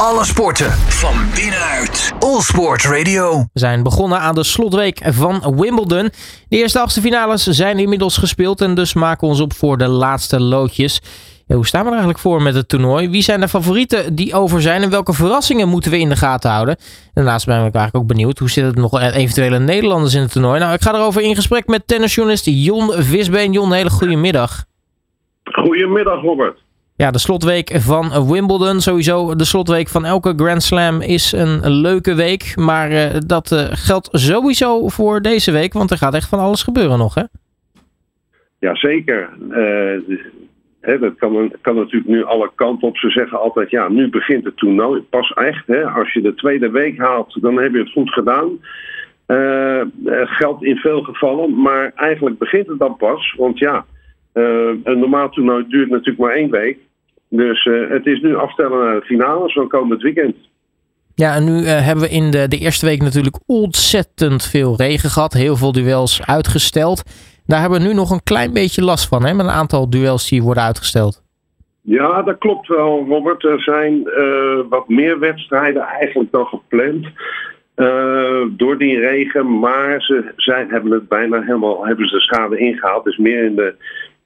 Alle sporten van binnenuit. All Sport Radio. We zijn begonnen aan de slotweek van Wimbledon. De eerste achtste finales zijn inmiddels gespeeld en dus maken we ons op voor de laatste loodjes. Ja, hoe staan we er eigenlijk voor met het toernooi? Wie zijn de favorieten die over zijn en welke verrassingen moeten we in de gaten houden? Daarnaast ben ik eigenlijk ook benieuwd hoe zit het nog eventuele Nederlanders in het toernooi? Nou, ik ga erover in gesprek met tennisjournalist Jon Visbeen. Jon, hele goede middag. Goedemiddag, Robert. Ja, de slotweek van Wimbledon. Sowieso de slotweek van elke Grand Slam is een leuke week. Maar uh, dat uh, geldt sowieso voor deze week, want er gaat echt van alles gebeuren nog, hè? Jazeker. Uh, hè, dat kan, kan, natuurlijk nu alle kanten op. Ze zeggen altijd, ja, nu begint het toernooi. Pas echt, hè, als je de tweede week haalt, dan heb je het goed gedaan. geldt in veel gevallen, maar eigenlijk begint het dan pas. Want ja, een normaal toernooi duurt natuurlijk maar één week. Dus uh, het is nu aftellen naar de finales van komend weekend. Ja, en nu uh, hebben we in de, de eerste week natuurlijk ontzettend veel regen gehad. Heel veel duels uitgesteld. Daar hebben we nu nog een klein beetje last van, hè, met een aantal duels die worden uitgesteld. Ja, dat klopt wel, Robert. Er zijn uh, wat meer wedstrijden eigenlijk dan gepland. door die regen, maar ze zij hebben het bijna helemaal hebben ze de schade ingehaald. Dus meer in de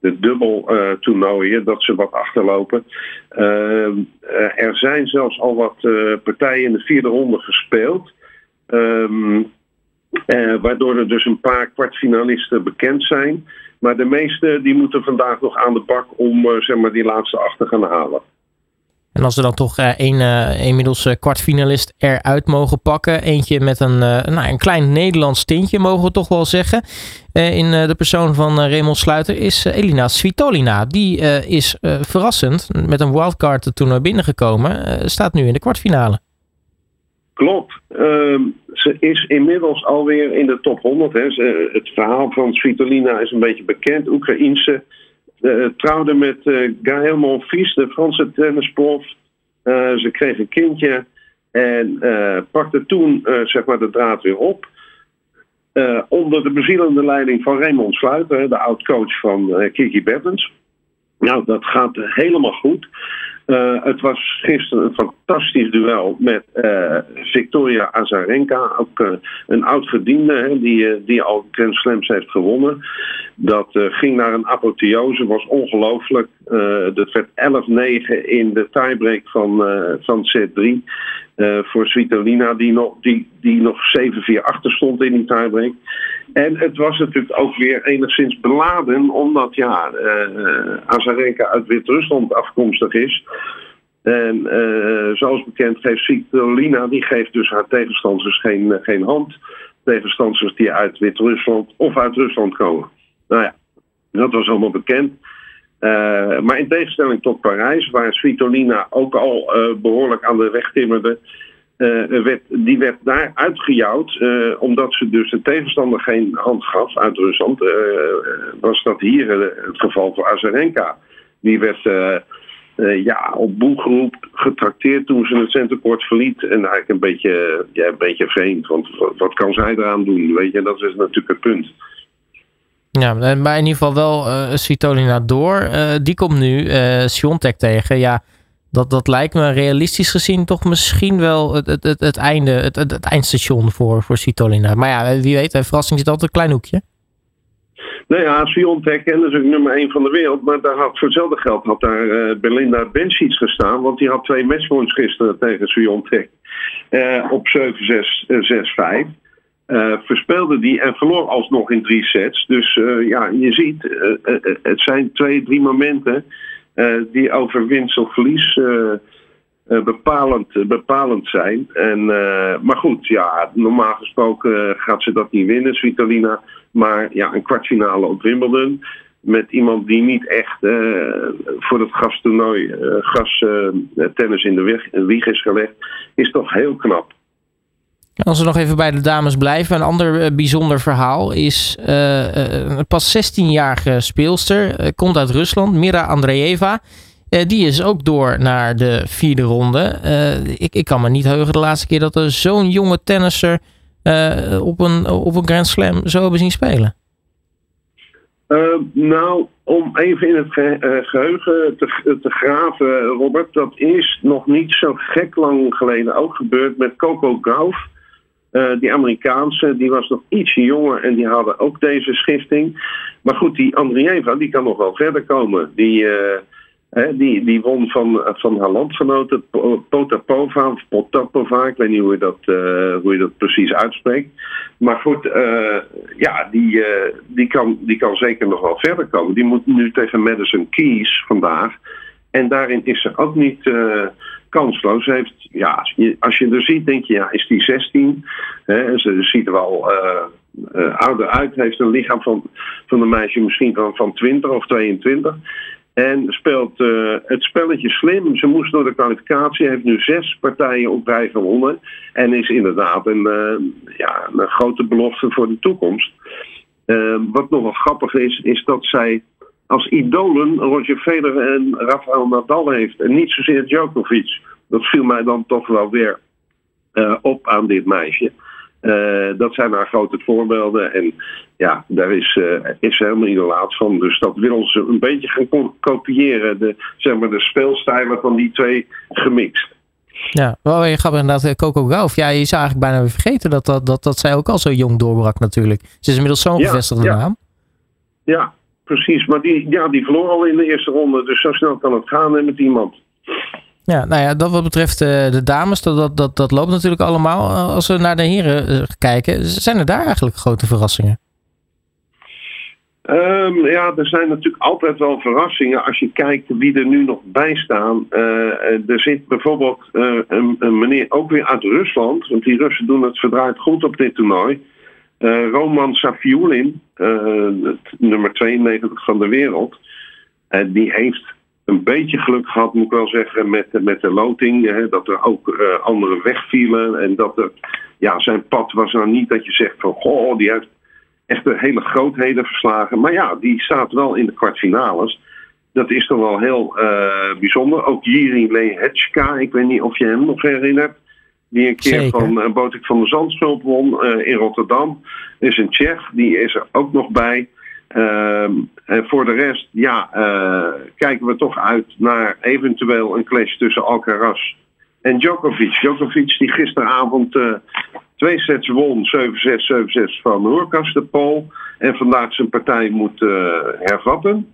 de dubbel uh, toernooien, dat ze wat achterlopen. Uh, er zijn zelfs al wat uh, partijen in de vierde ronde gespeeld. Um, waardoor er dus een paar kwartfinalisten bekend zijn. Maar de meeste die moeten vandaag nog aan de bak om zeg maar, die laatste acht te gaan halen. En als we dan toch een, inmiddels kwartfinalist eruit mogen pakken. Eentje met een, nou, een klein Nederlands tintje, mogen we toch wel zeggen. in de persoon van Raymond Sluiter is Elina Svitolina. Die is verrassend met een wildcard toernooi binnengekomen. staat nu in de kwartfinale. Klopt. Uh, ze is inmiddels alweer in de top 100. Hè. Het verhaal van Svitolina is een beetje bekend. Oekraïense uh, trouwde met uh, Gaël Monfils, de Franse tennisprof. Uh, ze kreeg een kindje en pakte toen zeg maar de draad weer op. onder de bezielende leiding van Raymond Sluiter, de oud-coach van Kiki Bertens. Nou, dat gaat helemaal goed. Het was gisteren een fantastisch duel met uh, Victoria Azarenka, ook uh, een oud-gediende die, die al Grand Slams heeft gewonnen. Dat ging naar een apotheose, was ongelooflijk. dat werd 11-9 in de tiebreak van, van set 3 voor Svitolina, die nog, die, die nog 7-4 achter stond in die tiebreak. En het was natuurlijk ook weer enigszins beladen, omdat ja, Azarenka uit Wit-Rusland afkomstig is. En uh, zoals bekend geeft Svitolina, die geeft dus haar tegenstanders geen, geen hand. Tegenstanders die uit Wit-Rusland of uit Rusland komen. Nou ja, dat was allemaal bekend. Uh, maar in tegenstelling tot Parijs, waar Svitolina ook al behoorlijk aan de weg timmerde, die werd daar uitgejouwd, omdat ze dus de tegenstander geen hand gaf uit Rusland. was dat hier het geval voor Azarenka. Die werd ja, op boelgroep getrakteerd toen ze het centercourt verliet. En eigenlijk een beetje, ja, een beetje vreemd, want wat kan zij eraan doen? Weet je, dat is natuurlijk het punt. Ja, maar in ieder geval wel uh, Svitolina door. Uh, die komt nu uh, Siontek tegen. Ja, dat, dat lijkt me realistisch gezien toch misschien wel het, het, het, het einde, het, het, eindstation voor, voor Svitolina. Maar ja, wie weet, verrassing zit altijd een klein hoekje. Nou ja, Sviontek is natuurlijk nummer 1 van de wereld. Maar daar had, voor hetzelfde geld had daar uh, Belinda Bencic gestaan. Want die had twee matchpoints gisteren tegen Sviontek. Uh, op 7-6-5. Uh, verspeelde die en verloor alsnog in drie sets. Dus uh, ja, je ziet, uh, het zijn twee, drie momenten die over winst of verlies bepalend, bepalend zijn. En, maar goed, ja, normaal gesproken gaat ze dat niet winnen, Svitolina. Maar ja, een kwartfinale op Wimbledon met iemand die niet echt voor het gastoernooi gas tennis in de wieg is gelegd, is toch heel knap. Als we nog even bij de dames blijven. Een ander uh, bijzonder verhaal is uh, uh, pas 16-jarige speelster. komt uit Rusland, Mira Andreeva. Die is ook door naar de vierde ronde. ik, ik kan me niet heugen de laatste keer dat er zo'n jonge tennisser op, een, op een Grand Slam zo hebben zien spelen. Nou, om even in het ge geheugen te, te, graven, Robert, dat is nog niet zo gek lang geleden ook gebeurd met Coco Gauff. Die Amerikaanse, die was nog ietsje jonger en die hadden ook deze schifting. Maar goed, die Andrieva, die kan nog wel verder komen. Die, Die, die won van, van haar landgenoten, Potapova of Potapova, ik weet niet hoe je dat, uh, hoe je dat precies uitspreekt. Maar goed, uh, ja, die, uh, die, kan, die kan zeker nog wel verder komen. Die moet nu tegen Madison Keys vandaag. En daarin is ze ook niet kansloos. Ze heeft, ja, als je, er ziet, denk je, ja, is die 16? He, ze ziet er wel ouder uit, heeft een lichaam van, van een meisje misschien van, van 20 of 22. En speelt uh, het spelletje slim. Ze moest door de kwalificatie, heeft nu zes partijen op rij gewonnen. En is inderdaad een, uh, ja, een grote belofte voor de toekomst. Uh, wat nog wel grappig is, is dat zij als idolen Roger Federer en Rafael Nadal heeft. En niet zozeer Djokovic. Dat viel mij dan toch wel weer op aan dit meisje. Uh, dat zijn haar grote voorbeelden. En ja, daar is, uh, is helemaal idolaat van. Dus dat willen ze een beetje gaan kopiëren. De, zeg maar de speelstijlen van die twee gemixt. Ja, wel je grappig inderdaad. Eh, Coco Gauff. Ja, je zou eigenlijk bijna weer vergeten dat, dat, dat, dat zij ook al zo jong doorbrak natuurlijk. Ze is inmiddels zo'n ja, gevestigde ja. naam. Ja, precies. Maar die, ja, die verloor al in de eerste ronde. Dus zo snel kan het gaan met iemand. Ja, nou ja, dat wat betreft uh, de dames, dat, dat, dat, loopt natuurlijk allemaal. Uh, als we naar de heren uh, kijken, zijn er daar eigenlijk grote verrassingen? Um, ja, er zijn natuurlijk altijd wel verrassingen als je kijkt wie er nu nog bij staan. er zit bijvoorbeeld een, een, meneer ook weer uit Rusland, want die Russen doen het verdraaid goed op dit toernooi. Roman Safiulin, nummer 92 van de wereld. die heeft een beetje geluk gehad, moet ik wel zeggen, met, met de loting. Hè, dat er ook uh, anderen wegvielen. En dat er, ja, zijn pad was nou niet dat je zegt van, goh, die heeft echt de hele grootheden verslagen. Maar ja, die staat wel in de kwartfinales. Dat is toch wel heel uh, bijzonder. Ook Jiri Lehetschka, ik weet niet of je hem nog herinnert. Die een keer Zeker. van uh, Botik van de Zandschulp won in Rotterdam. Is een Tsjech, die is er ook nog bij. Uh, en voor de rest, ja, uh, kijken we toch uit naar eventueel een clash tussen Alcaraz en Djokovic. Djokovic die gisteravond uh, twee sets won, 7-6, 7-6 van Hoorkas de Pool. En vandaag zijn partij moet uh, hervatten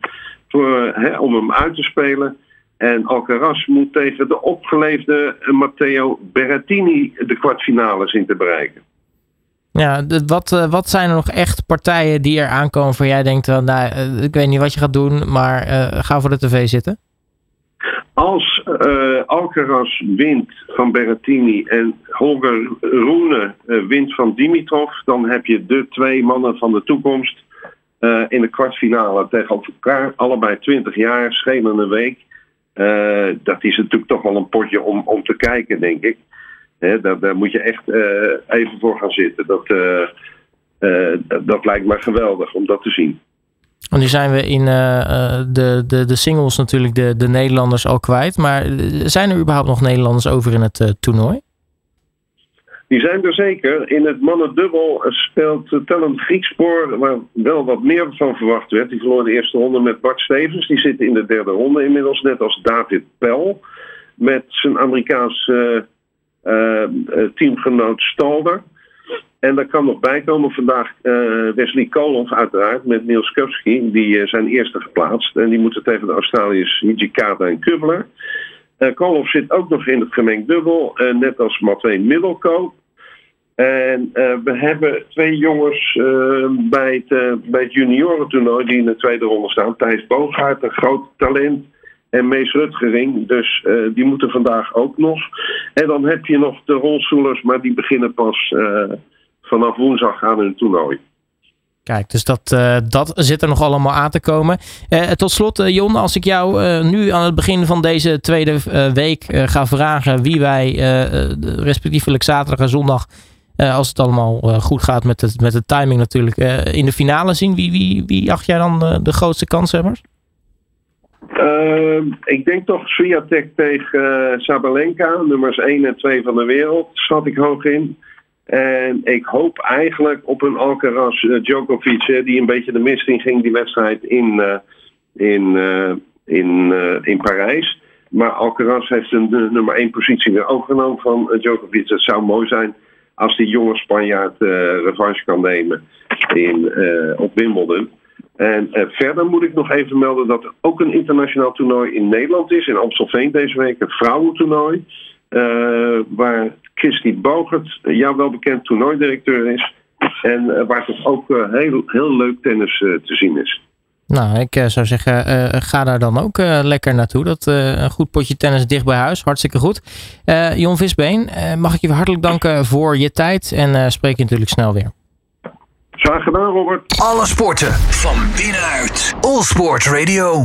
hè, om hem uit te spelen. En Alcaraz moet tegen de opgeleefde Matteo Berrettini de kwartfinales in te bereiken. Ja, wat, uh, wat zijn er nog echt partijen die er aankomen voor jij denkt, uh, nou, uh, ik weet niet wat je gaat doen, maar ga voor de tv zitten? Als Alcaraz wint van Berrettini en Holger Rune wint van Dimitrov, dan heb je de twee mannen van de toekomst in de kwartfinale tegen elkaar. Allebei 20 jaar, schelen week. dat is natuurlijk toch wel een potje om, om te kijken, denk ik. He, daar, daar, moet je echt uh, even voor gaan zitten. Dat, uh, uh, dat lijkt me geweldig om dat te zien. En nu zijn we in de, de, de singles natuurlijk de, de Nederlanders al kwijt. Maar zijn er überhaupt nog Nederlanders over in het toernooi? Die zijn er zeker. In het mannendubbel speelt Talent Griekspoor, waar wel wat meer van verwacht werd. Die verloor de eerste ronde met Bart Stevens. Die zit in de derde ronde inmiddels, net als David Pel. Met zijn Amerikaanse teamgenoot Stalder. En daar kan nog bij komen vandaag uh, Wesley Koloff uiteraard met Niels Kupski. Die zijn eerste geplaatst. En die moeten tegen de Australiërs Hijikata en Kubler. Koloff zit ook nog in het gemengd dubbel. net als Matwee Middelkoop. En we hebben twee jongens bij, het, bij het juniorentoernooi die in de tweede ronde staan. Thijs Boogaard, een groot talent en Mees Rutgering. Dus uh, die moeten vandaag ook nog. En dan heb je nog de rolstoelers, maar die beginnen pas uh, vanaf woensdag aan hun toernooi. Kijk, dus dat, uh, dat zit er nog allemaal aan te komen. tot slot, Jon, als ik jou nu aan het begin van deze tweede week ga vragen wie wij respectievelijk zaterdag en zondag, als het allemaal goed gaat met, het, met de timing natuurlijk, in de finale zien, wie, wie, wie acht jij dan de grootste kanshebbers? Uh, ik denk toch Swiatek tegen uh, Sabalenka, nummers 1 en 2 van de wereld, schat ik hoog in. En ik hoop eigenlijk op een Alcaraz Djokovic, die een beetje de mist in ging, die wedstrijd in, in, in, in Parijs. Maar Alcaraz heeft een nummer 1 positie weer overgenomen van Djokovic. Het zou mooi zijn als die jonge Spanjaard revanche kan nemen in, op Wimbledon. En uh, verder moet ik nog even melden dat er ook een internationaal toernooi in Nederland is, in Amstelveen deze week, een vrouwentoernooi. Uh, waar Christy Bogert, jou wel bekend toernooidirecteur is. En waar toch ook heel, heel leuk tennis te zien is. Nou, ik zou zeggen, ga daar dan ook lekker naartoe. Dat een goed potje tennis dicht bij huis. Hartstikke goed. Jon Visbeen, mag ik je hartelijk danken voor je tijd en spreek je natuurlijk snel weer. Graag gedaan, Robert. Alle sporten van binnenuit. All Sport Radio.